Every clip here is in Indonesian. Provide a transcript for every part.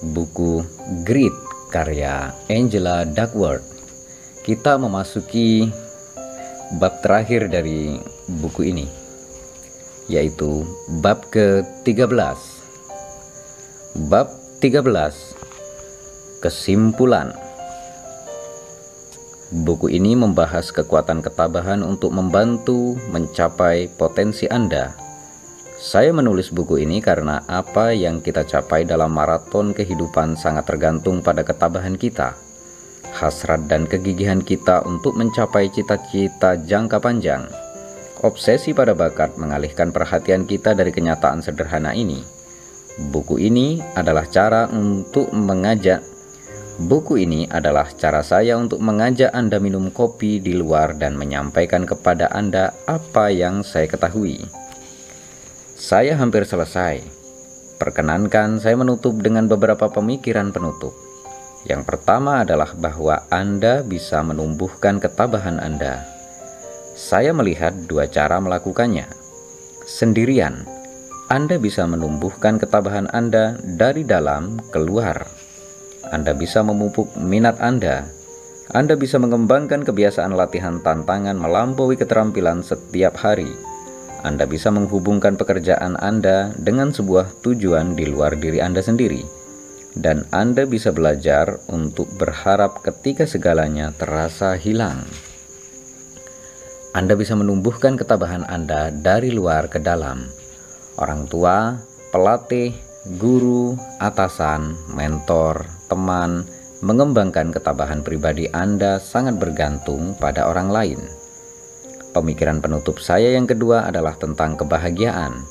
buku Grit karya Angela Duckworth. Kita memasuki bab terakhir dari buku ini, yaitu bab ke-13. Bab 13 Kesimpulan Buku ini membahas kekuatan ketabahan untuk membantu mencapai potensi Anda. Saya menulis buku ini karena apa yang kita capai dalam maraton kehidupan sangat tergantung pada ketabahan kita, hasrat dan kegigihan kita untuk mencapai cita-cita jangka panjang. Obsesi pada bakat mengalihkan perhatian kita dari kenyataan sederhana ini. Buku ini adalah cara untuk mengajak Buku ini adalah cara saya untuk mengajak Anda minum kopi di luar dan menyampaikan kepada Anda apa yang saya ketahui. Saya hampir selesai. Perkenankan saya menutup dengan beberapa pemikiran penutup. Yang pertama adalah bahwa Anda bisa menumbuhkan ketabahan Anda. Saya melihat dua cara melakukannya. Sendirian, Anda bisa menumbuhkan ketabahan Anda dari dalam keluar anda bisa memupuk minat Anda. Anda bisa mengembangkan kebiasaan latihan tantangan melampaui keterampilan setiap hari. Anda bisa menghubungkan pekerjaan Anda dengan sebuah tujuan di luar diri Anda sendiri. Dan Anda bisa belajar untuk berharap ketika segalanya terasa hilang. Anda bisa menumbuhkan ketabahan Anda dari luar ke dalam. Orang tua, pelatih, guru, atasan, mentor, teman, mengembangkan ketabahan pribadi Anda sangat bergantung pada orang lain. Pemikiran penutup saya yang kedua adalah tentang kebahagiaan,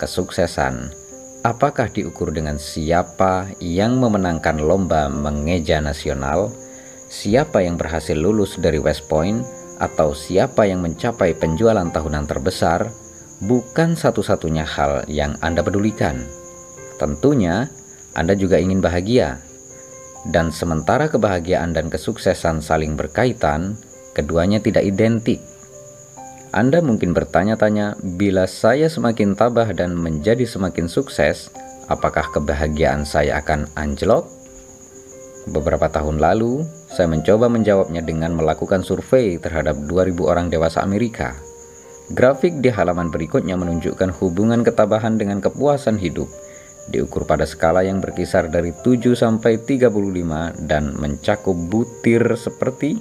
kesuksesan. Apakah diukur dengan siapa yang memenangkan lomba mengeja nasional, siapa yang berhasil lulus dari West Point, atau siapa yang mencapai penjualan tahunan terbesar, bukan satu-satunya hal yang Anda pedulikan. Tentunya, Anda juga ingin bahagia, dan sementara kebahagiaan dan kesuksesan saling berkaitan, keduanya tidak identik. Anda mungkin bertanya-tanya, bila saya semakin tabah dan menjadi semakin sukses, apakah kebahagiaan saya akan anjlok? Beberapa tahun lalu, saya mencoba menjawabnya dengan melakukan survei terhadap 2000 orang dewasa Amerika. Grafik di halaman berikutnya menunjukkan hubungan ketabahan dengan kepuasan hidup diukur pada skala yang berkisar dari 7 sampai 35 dan mencakup butir seperti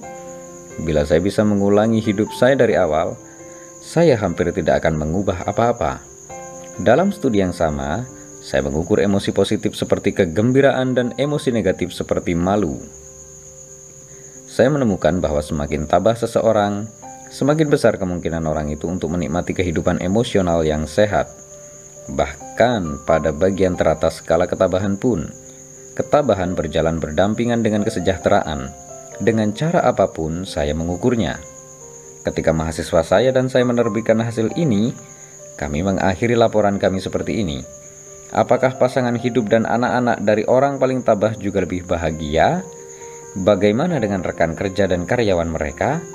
bila saya bisa mengulangi hidup saya dari awal, saya hampir tidak akan mengubah apa-apa. Dalam studi yang sama, saya mengukur emosi positif seperti kegembiraan dan emosi negatif seperti malu. Saya menemukan bahwa semakin tabah seseorang, semakin besar kemungkinan orang itu untuk menikmati kehidupan emosional yang sehat. Bahkan pada bagian teratas skala ketabahan pun, ketabahan berjalan berdampingan dengan kesejahteraan. Dengan cara apa pun saya mengukurnya. Ketika mahasiswa saya dan saya menerbitkan hasil ini, kami mengakhiri laporan kami seperti ini. Apakah pasangan hidup dan anak-anak dari orang paling tabah juga lebih bahagia? Bagaimana dengan rekan kerja dan karyawan mereka?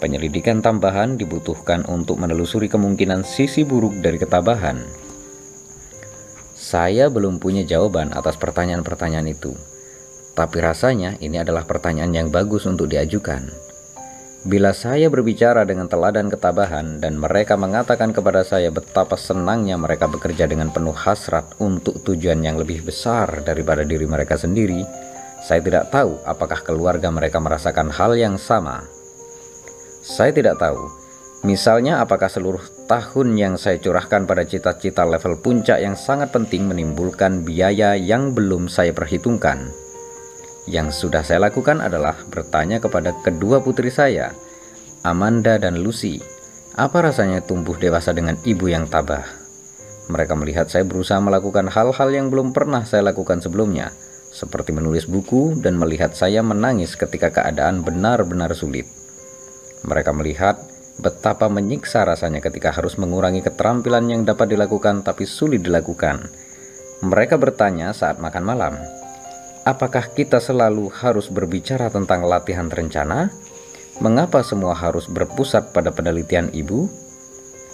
Penyelidikan tambahan dibutuhkan untuk menelusuri kemungkinan sisi buruk dari ketabahan. Saya belum punya jawaban atas pertanyaan-pertanyaan itu, tapi rasanya ini adalah pertanyaan yang bagus untuk diajukan. Bila saya berbicara dengan teladan ketabahan dan mereka mengatakan kepada saya betapa senangnya mereka bekerja dengan penuh hasrat untuk tujuan yang lebih besar daripada diri mereka sendiri, saya tidak tahu apakah keluarga mereka merasakan hal yang sama. Saya tidak tahu Misalnya, apakah seluruh tahun yang saya curahkan pada cita-cita level puncak yang sangat penting menimbulkan biaya yang belum saya perhitungkan? Yang sudah saya lakukan adalah bertanya kepada kedua putri saya, Amanda dan Lucy, apa rasanya tumbuh dewasa dengan ibu yang tabah? Mereka melihat saya berusaha melakukan hal-hal yang belum pernah saya lakukan sebelumnya, seperti menulis buku dan melihat saya menangis ketika keadaan benar-benar sulit. Mereka melihat Betapa menyiksa rasanya ketika harus mengurangi keterampilan yang dapat dilakukan tapi sulit dilakukan. Mereka bertanya saat makan malam, apakah kita selalu harus berbicara tentang latihan terencana? Mengapa semua harus berpusat pada penelitian ibu?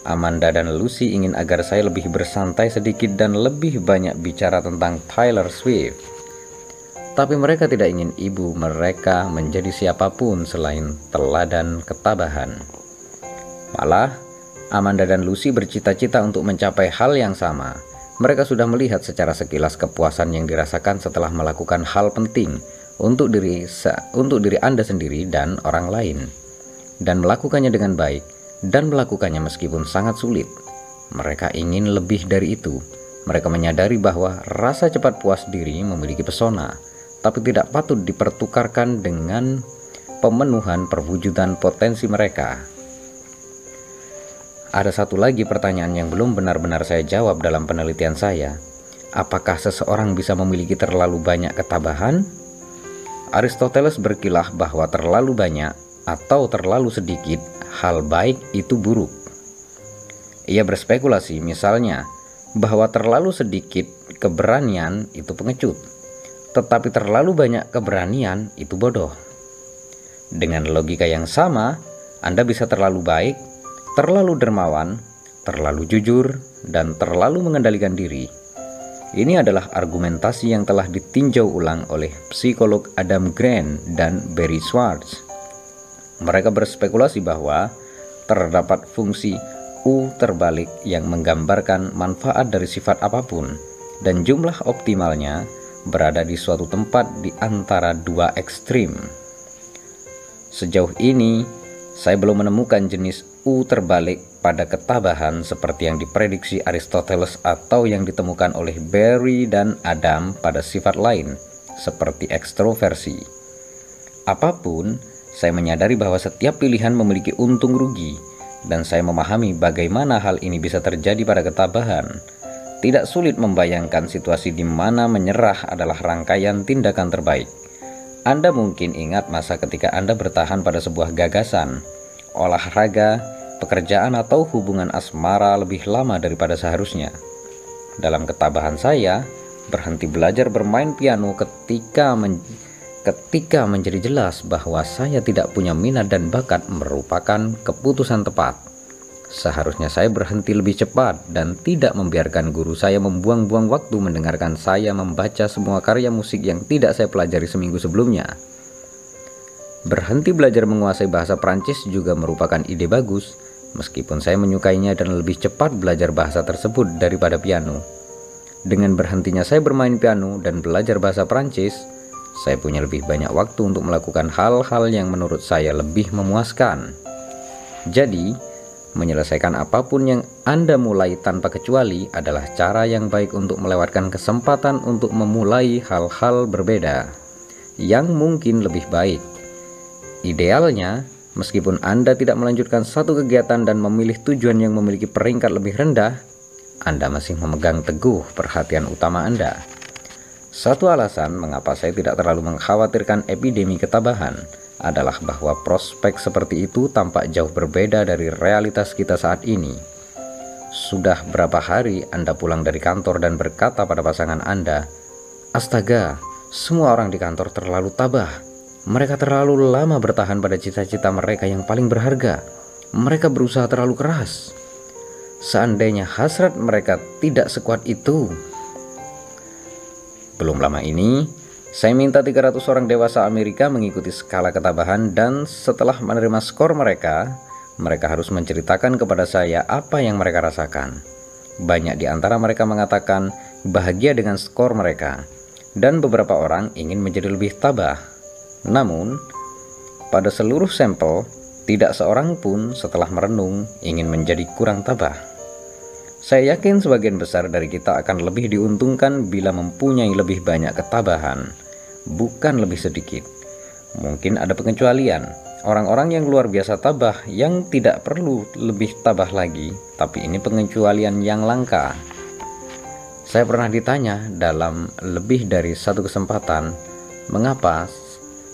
Amanda dan Lucy ingin agar saya lebih bersantai sedikit dan lebih banyak bicara tentang Tyler Swift. tapi mereka tidak ingin ibu mereka menjadi siapa pun selain teladan ketabahan. Malah, Amanda dan Lucy bercita-cita untuk mencapai hal yang sama. Mereka sudah melihat secara sekilas kepuasan yang dirasakan setelah melakukan hal penting untuk diri untuk diri Anda sendiri dan orang lain dan melakukannya dengan baik dan melakukannya meskipun sangat sulit. Mereka ingin lebih dari itu. Mereka menyadari bahwa rasa cepat puas diri memiliki pesona tapi tidak patut dipertukarkan dengan pemenuhan perwujudan potensi mereka. Ada satu lagi pertanyaan yang belum benar-benar saya jawab dalam penelitian saya. Apakah seseorang bisa memiliki terlalu banyak ketabahan? Aristoteles berkilah bahwa terlalu banyak atau terlalu sedikit hal baik itu buruk. Ia berspekulasi misalnya bahwa terlalu sedikit keberanian itu pengecut tetapi terlalu banyak keberanian itu bodoh. Dengan logika yang sama, Anda bisa terlalu baik, terlalu dermawan, terlalu jujur, dan terlalu mengendalikan diri. Ini adalah argumentasi yang telah ditinjau ulang oleh psikolog Adam Grant dan Barry Schwartz. Mereka berspekulasi bahwa terdapat fungsi U terbalik yang menggambarkan manfaat dari sifat apa pun, dan jumlah optimalnya berada di suatu tempat di antara dua ekstrim. Sejauh ini, saya belum menemukan jenis U terbalik pada ketabahan seperti yang diprediksi Aristoteles atau yang ditemukan oleh Barry dan Adam pada sifat lain, seperti ekstroversi. Apa pun, saya menyadari bahwa setiap pilihan memiliki untung rugi, dan saya memahami bagaimana hal ini bisa terjadi pada ketabahan tidak sulit membayangkan situasi di mana menyerah adalah rangkaian tindakan terbaik. Anda mungkin ingat masa ketika Anda bertahan pada sebuah gagasan, olahraga, pekerjaan atau hubungan asmara lebih lama daripada seharusnya. Dalam ketabahan saya, berhenti belajar bermain piano ketika men ketika menjadi jelas bahwa saya tidak punya minat dan bakat merupakan keputusan tepat. Seharusnya saya berhenti lebih cepat dan tidak membiarkan guru saya membuang-buang waktu mendengarkan saya membaca semua karya musik yang tidak saya pelajari seminggu sebelumnya. Berhenti belajar menguasai bahasa Prancis juga merupakan ide bagus, meskipun saya menyukainya dan lebih cepat belajar bahasa tersebut daripada piano. Dengan berhentinya saya bermain piano dan belajar bahasa Prancis, saya punya lebih banyak waktu untuk melakukan hal-hal yang menurut saya lebih memuaskan. Jadi, Menyelesaikan apa pun yang Anda mulai tanpa kecuali adalah cara yang baik untuk melewatkan kesempatan untuk memulai hal-hal berbeda yang mungkin lebih baik. Idealnya, meskipun Anda tidak melanjutkan satu kegiatan dan memilih tujuan yang memiliki peringkat lebih rendah, Anda masih memegang teguh perhatian utama Anda. Satu alasan mengapa saya tidak terlalu mengkhawatirkan epidemi ketabahan adalah bahwa prospek seperti itu tampak jauh berbeda dari realitas kita saat ini. Sudah berapa hari Anda pulang dari kantor dan berkata pada pasangan Anda, "Astaga, semua orang di kantor terlalu tabah. Mereka terlalu lama bertahan pada cita-cita mereka yang paling berharga. Mereka berusaha terlalu keras. Seandainya hasrat mereka tidak sekuat itu." Belum lama ini, saya minta 300 orang dewasa Amerika mengikuti skala ketabahan dan setelah menerima skor mereka, mereka harus menceritakan kepada saya apa yang mereka rasakan. Banyak di antara mereka mengatakan bahagia dengan skor mereka, dan beberapa orang ingin menjadi lebih tabah. Namun, pada seluruh sampel, tidak seorang pun setelah merenung ingin menjadi kurang tabah. Saya yakin sebagian besar dari kita akan lebih diuntungkan bila mempunyai lebih banyak ketabahan bukan lebih sedikit. Mungkin ada pengecualian, orang-orang yang luar biasa tabah yang tidak perlu lebih tabah lagi, tapi ini pengecualian yang langka. Saya pernah ditanya dalam lebih dari satu kesempatan, mengapa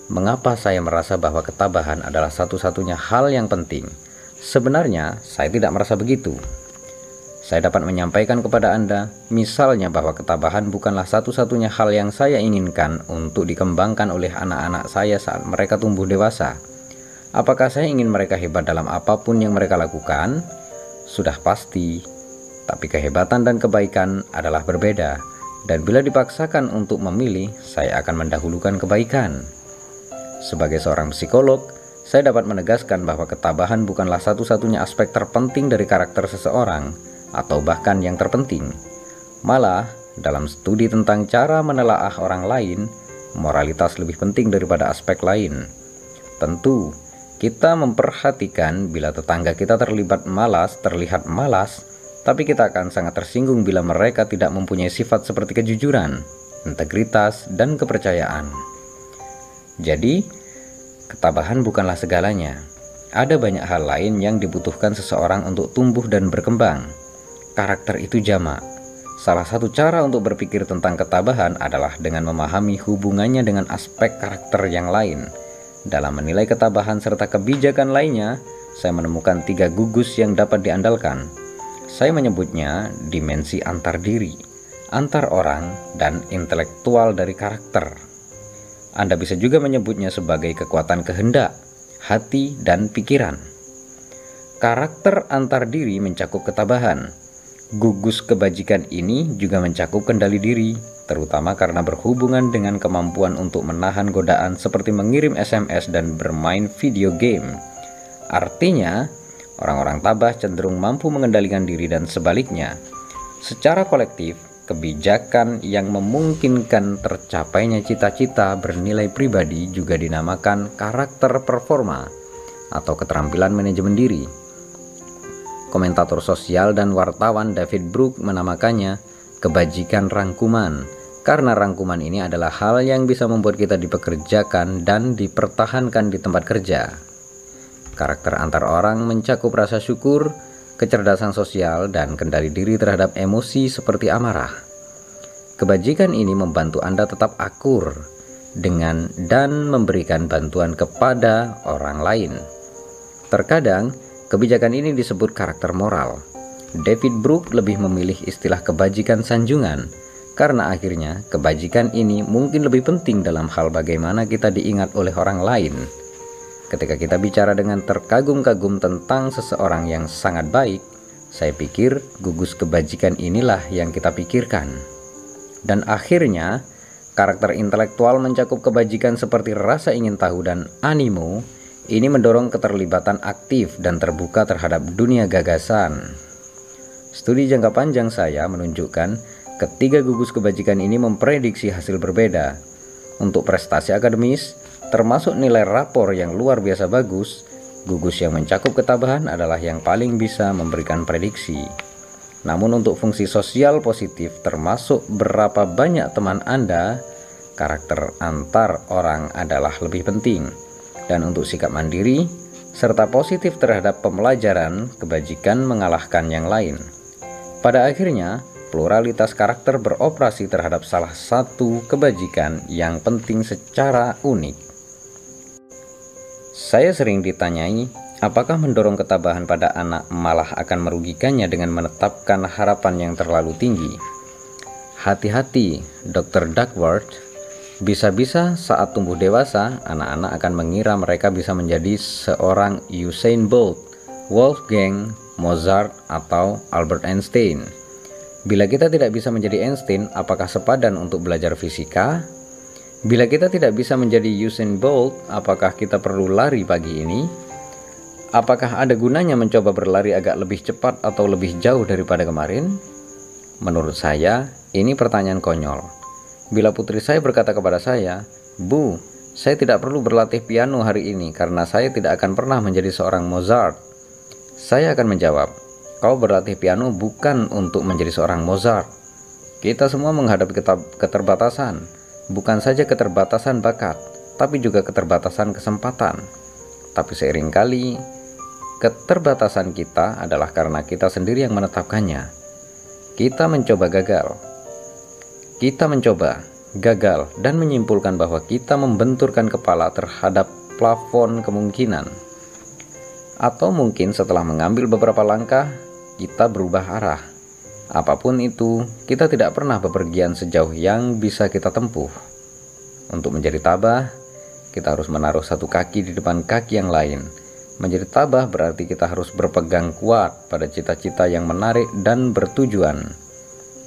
mengapa saya merasa bahwa ketabahan adalah satu-satunya hal yang penting. Sebenarnya, saya tidak merasa begitu. Saya dapat menyampaikan kepada Anda, misalnya bahwa ketabahan bukanlah satu-satunya hal yang saya inginkan untuk dikembangkan oleh anak-anak saya saat mereka tumbuh dewasa. Apakah saya ingin mereka hebat dalam apa pun yang mereka lakukan? Sudah pasti, tapi kehebatan dan kebaikan adalah berbeda. Dan bila dipaksakan untuk memilih, saya akan mendahulukan kebaikan. Sebagai seorang psikolog, saya dapat menegaskan bahwa ketabahan bukanlah satu-satunya aspek terpenting dari karakter seseorang, atau bahkan yang terpenting. Malah, dalam studi tentang cara menelaah orang lain, moralitas lebih penting daripada aspek lain. Tentu, kita memperhatikan bila tetangga kita terlibat malas, terlihat malas, tapi kita akan sangat tersinggung bila mereka tidak mempunyai sifat seperti kejujuran, integritas, dan kepercayaan. Jadi, Ketabahan bukanlah segalanya. Ada banyak hal lain yang dibutuhkan seseorang untuk tumbuh dan berkembang. Karakter itu jamak. Salah satu cara untuk berpikir tentang ketabahan adalah dengan memahami hubungannya dengan aspek karakter yang lain. Dalam menilai ketabahan serta kebijakan lainnya, saya menemukan tiga gugus yang dapat diandalkan. Saya menyebutnya dimensi antar diri, antar orang, dan intelektual dari karakter. Anda bisa juga menyebutnya sebagai kekuatan kehendak, hati, dan pikiran. Karakter antar diri mencakup ketabahan. Gugus kebajikan ini juga mencakup kendali diri, terutama karena berhubungan dengan kemampuan untuk menahan godaan seperti mengirim SMS dan bermain video game. Artinya, orang-orang tabah cenderung mampu mengendalikan diri dan sebaliknya. Secara kolektif, Kebijakan yang memungkinkan tercapainya cita-cita bernilai pribadi juga dinamakan karakter performa atau keterampilan manajemen diri. Komentator sosial dan wartawan David Brook menamakannya kebajikan rangkuman karena rangkuman ini adalah hal yang bisa membuat kita dipekerjakan dan dipertahankan di tempat kerja. Karakter antar orang mencakup rasa syukur, kecerdasan sosial, dan kendali diri terhadap emosi seperti amarah. Kebajikan ini membantu Anda tetap akur dengan dan memberikan bantuan kepada orang lain. Terkadang, kebijakan ini disebut karakter moral. David Brook lebih memilih istilah kebajikan sanjungan karena akhirnya kebajikan ini mungkin lebih penting dalam hal bagaimana kita diingat oleh orang lain. Ketika kita bicara dengan terkagum-kagum tentang seseorang yang sangat baik, saya pikir gugus kebajikan inilah yang kita pikirkan. Dan akhirnya, karakter intelektual mencakup kebajikan seperti rasa ingin tahu dan animo. Ini mendorong keterlibatan aktif dan terbuka terhadap dunia gagasan. Studi jangka panjang saya menunjukkan ketiga gugus kebajikan ini memprediksi hasil berbeda. Untuk prestasi akademis, Termasuk nilai rapor yang luar biasa bagus, gugus yang mencakup ketabahan adalah yang paling bisa memberikan prediksi. Namun untuk fungsi sosial positif termasuk berapa banyak teman Anda, karakter antar orang adalah lebih penting. Dan untuk sikap mandiri, serta positif terhadap pembelajaran, kebajikan mengalahkan yang lain. Pada akhirnya, pluralitas karakter beroperasi terhadap salah satu kebajikan yang penting secara unik. Saya sering ditanyai, apakah mendorong ketabahan pada anak malah akan merugikannya dengan menetapkan harapan yang terlalu tinggi? Hati-hati, Dr. Duckworth. Bisa-bisa saat tumbuh dewasa, anak-anak akan mengira mereka bisa menjadi seorang Usain Bolt, Wolfgang, Mozart, atau Albert Einstein. Bila kita tidak bisa menjadi Einstein, apakah sepadan untuk belajar fisika, Bila kita tidak bisa menjadi Usain Bolt, apakah kita perlu lari pagi ini? Apakah ada gunanya mencoba berlari agak lebih cepat atau lebih jauh daripada kemarin? Menurut saya, ini pertanyaan konyol. Bila putri saya berkata kepada saya, "Bu, saya tidak perlu berlatih piano hari ini karena saya tidak akan pernah menjadi seorang Mozart." Saya akan menjawab, "Kau berlatih piano bukan untuk menjadi seorang Mozart. Kita semua menghadapi keterbatasan." Bukan saja keterbatasan bakat, tapi juga keterbatasan kesempatan. Tapi sering kali keterbatasan kita adalah karena kita sendiri yang menetapkannya. Kita mencoba gagal. Kita mencoba gagal dan menyimpulkan bahwa kita membenturkan kepala terhadap plafon kemungkinan. Atau mungkin setelah mengambil beberapa langkah, kita berubah arah Apa pun itu, kita tidak pernah bepergian sejauh yang bisa kita tempuh. Untuk menjadi tabah, kita harus menaruh satu kaki di depan kaki yang lain. Menjadi tabah berarti kita harus berpegang kuat pada cita-cita yang menarik dan bertujuan.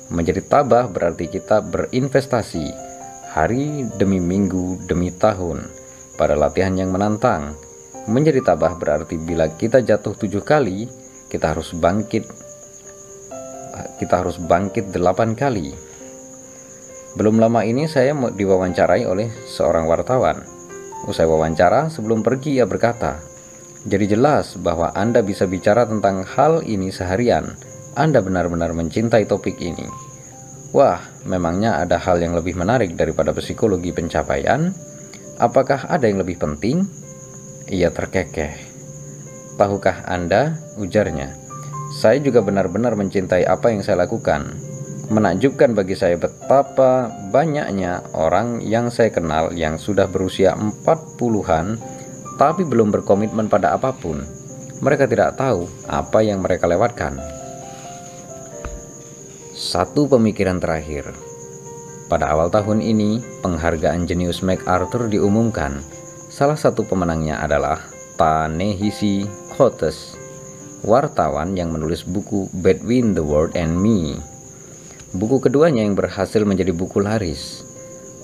Menjadi tabah berarti kita berinvestasi hari demi minggu demi tahun pada latihan yang menantang. Menjadi tabah berarti bila kita jatuh tujuh kali, kita harus bangkit kita harus bangkit delapan kali. Belum lama ini saya diwawancarai oleh seorang wartawan. Usai wawancara, sebelum pergi ia berkata, "Jadi jelas bahwa Anda bisa bicara tentang hal ini seharian." Anda benar-benar mencintai topik ini. Wah, memangnya ada hal yang lebih menarik daripada psikologi pencapaian? Apakah ada yang lebih penting? Ia terkekeh. Tahukah Anda? ujarnya. Saya juga benar-benar mencintai apa yang saya lakukan. Menakjubkan bagi saya betapa banyaknya orang yang saya kenal yang sudah berusia 40-an tapi belum berkomitmen pada apa pun. Mereka tidak tahu apa yang mereka lewatkan. Satu pemikiran terakhir. Pada awal tahun ini, penghargaan jenius MacArthur diumumkan. Salah satu pemenangnya adalah Ta-Nehisi Coates, wartawan yang menulis buku Between the World and Me. Buku keduanya yang berhasil menjadi buku laris.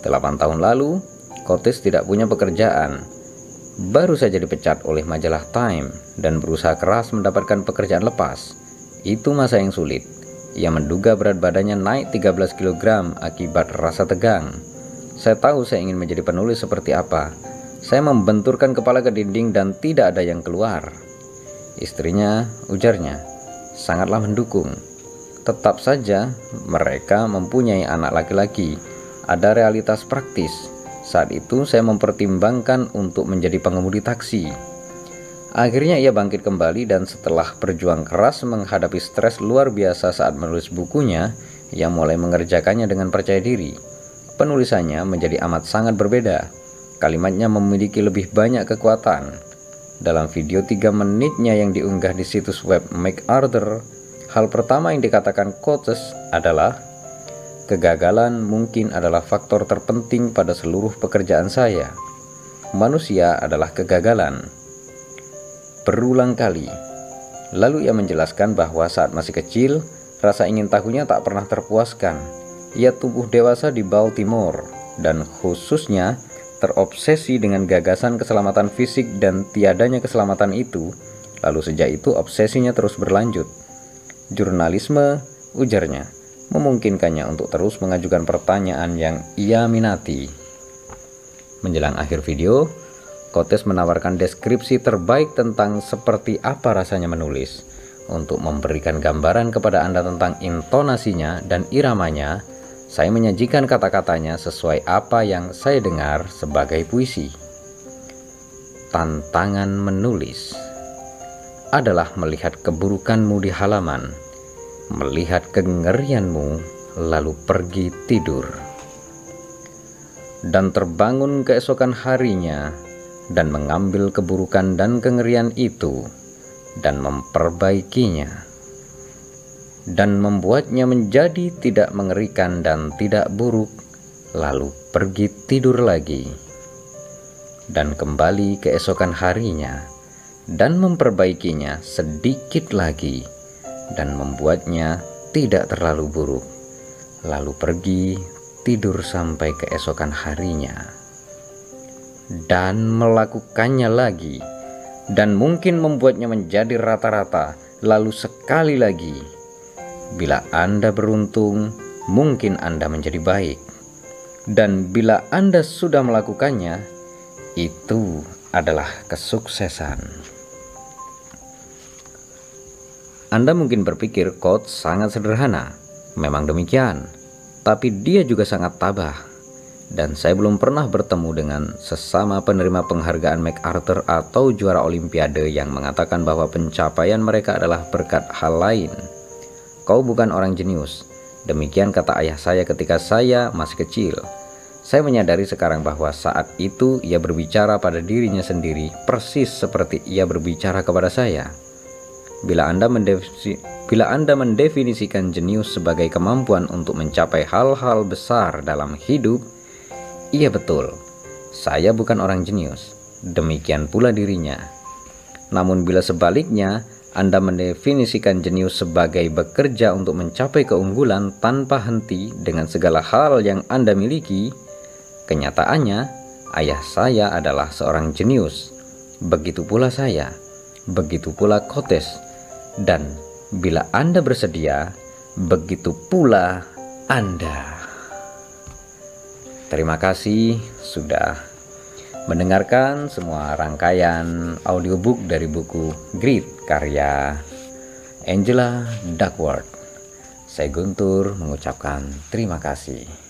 Delapan tahun lalu, Coates tidak punya pekerjaan. Baru saja dipecat oleh majalah Time dan berusaha keras mendapatkan pekerjaan lepas. Itu masa yang sulit ia menduga berat badannya naik 13 kg akibat rasa tegang. Saya tahu saya ingin menjadi penulis seperti apa. Saya membenturkan kepala ke dinding dan tidak ada yang keluar. Istrinya, ujarnya, sangatlah mendukung. Tetap saja, mereka mempunyai anak laki-laki. Ada realitas praktis. Saat itu saya mempertimbangkan untuk menjadi pengemudi taksi. Akhirnya ia bangkit kembali dan setelah berjuang keras menghadapi stres luar biasa saat menulis bukunya, ia mulai mengerjakannya dengan percaya diri. Penulisannya menjadi amat sangat berbeda. Kalimatnya memiliki lebih banyak kekuatan. Dalam video 3 menitnya yang diunggah di situs web MacArthur, hal pertama yang dikatakan Coates adalah Kegagalan mungkin adalah faktor terpenting pada seluruh pekerjaan saya. Manusia adalah kegagalan berulang kali. Lalu ia menjelaskan bahwa saat masih kecil, rasa ingin tahunya tak pernah terpuaskan. Ia tumbuh dewasa di Baltimore dan khususnya terobsesi dengan gagasan keselamatan fisik dan tiadanya keselamatan itu. Lalu sejak itu obsesinya terus berlanjut. Jurnalisme, ujarnya, memungkinkannya untuk terus mengajukan pertanyaan yang ia minati. Menjelang akhir video, Kotes menawarkan deskripsi terbaik tentang seperti apa rasanya menulis. Untuk memberikan gambaran kepada Anda tentang intonasinya dan iramanya, saya menyajikan kata-katanya sesuai apa yang saya dengar sebagai puisi. Tantangan menulis adalah melihat keburukanmu di halaman, melihat kengerianmu, lalu pergi tidur, dan terbangun keesokan harinya dan mengambil keburukan dan kengerian itu dan memperbaikinya dan membuatnya menjadi tidak mengerikan dan tidak buruk lalu pergi tidur lagi dan kembali keesokan harinya dan memperbaikinya sedikit lagi dan membuatnya tidak terlalu buruk lalu pergi tidur sampai keesokan harinya dan melakukannya lagi, dan mungkin membuatnya menjadi rata-rata, lalu sekali lagi. Bila Anda beruntung, mungkin Anda menjadi baik, dan bila Anda sudah melakukannya, itu adalah kesuksesan. Anda mungkin berpikir quote sangat sederhana, memang demikian, tapi dia juga sangat tabah dan saya belum pernah bertemu dengan sesama penerima penghargaan MacArthur atau juara olimpiade yang mengatakan bahwa pencapaian mereka adalah berkat hal lain. Kau bukan orang jenius. Demikian kata ayah saya ketika saya masih kecil. Saya menyadari sekarang bahwa saat itu ia berbicara pada dirinya sendiri persis seperti ia berbicara kepada saya. Bila Anda, mendefinisi, bila Anda mendefinisikan jenius sebagai kemampuan untuk mencapai hal-hal besar dalam hidup, Iya betul, saya bukan orang jenius. Demikian pula dirinya. Namun bila sebaliknya, Anda mendefinisikan jenius sebagai bekerja untuk mencapai keunggulan tanpa henti dengan segala hal yang Anda miliki. Kenyataannya, ayah saya adalah seorang jenius. Begitu pula saya, begitu pula Kotes. Dan bila Anda bersedia, begitu pula Anda. Terima kasih sudah mendengarkan semua rangkaian audiobook dari buku Grit karya Angela Duckworth. Saya Guntur mengucapkan terima kasih.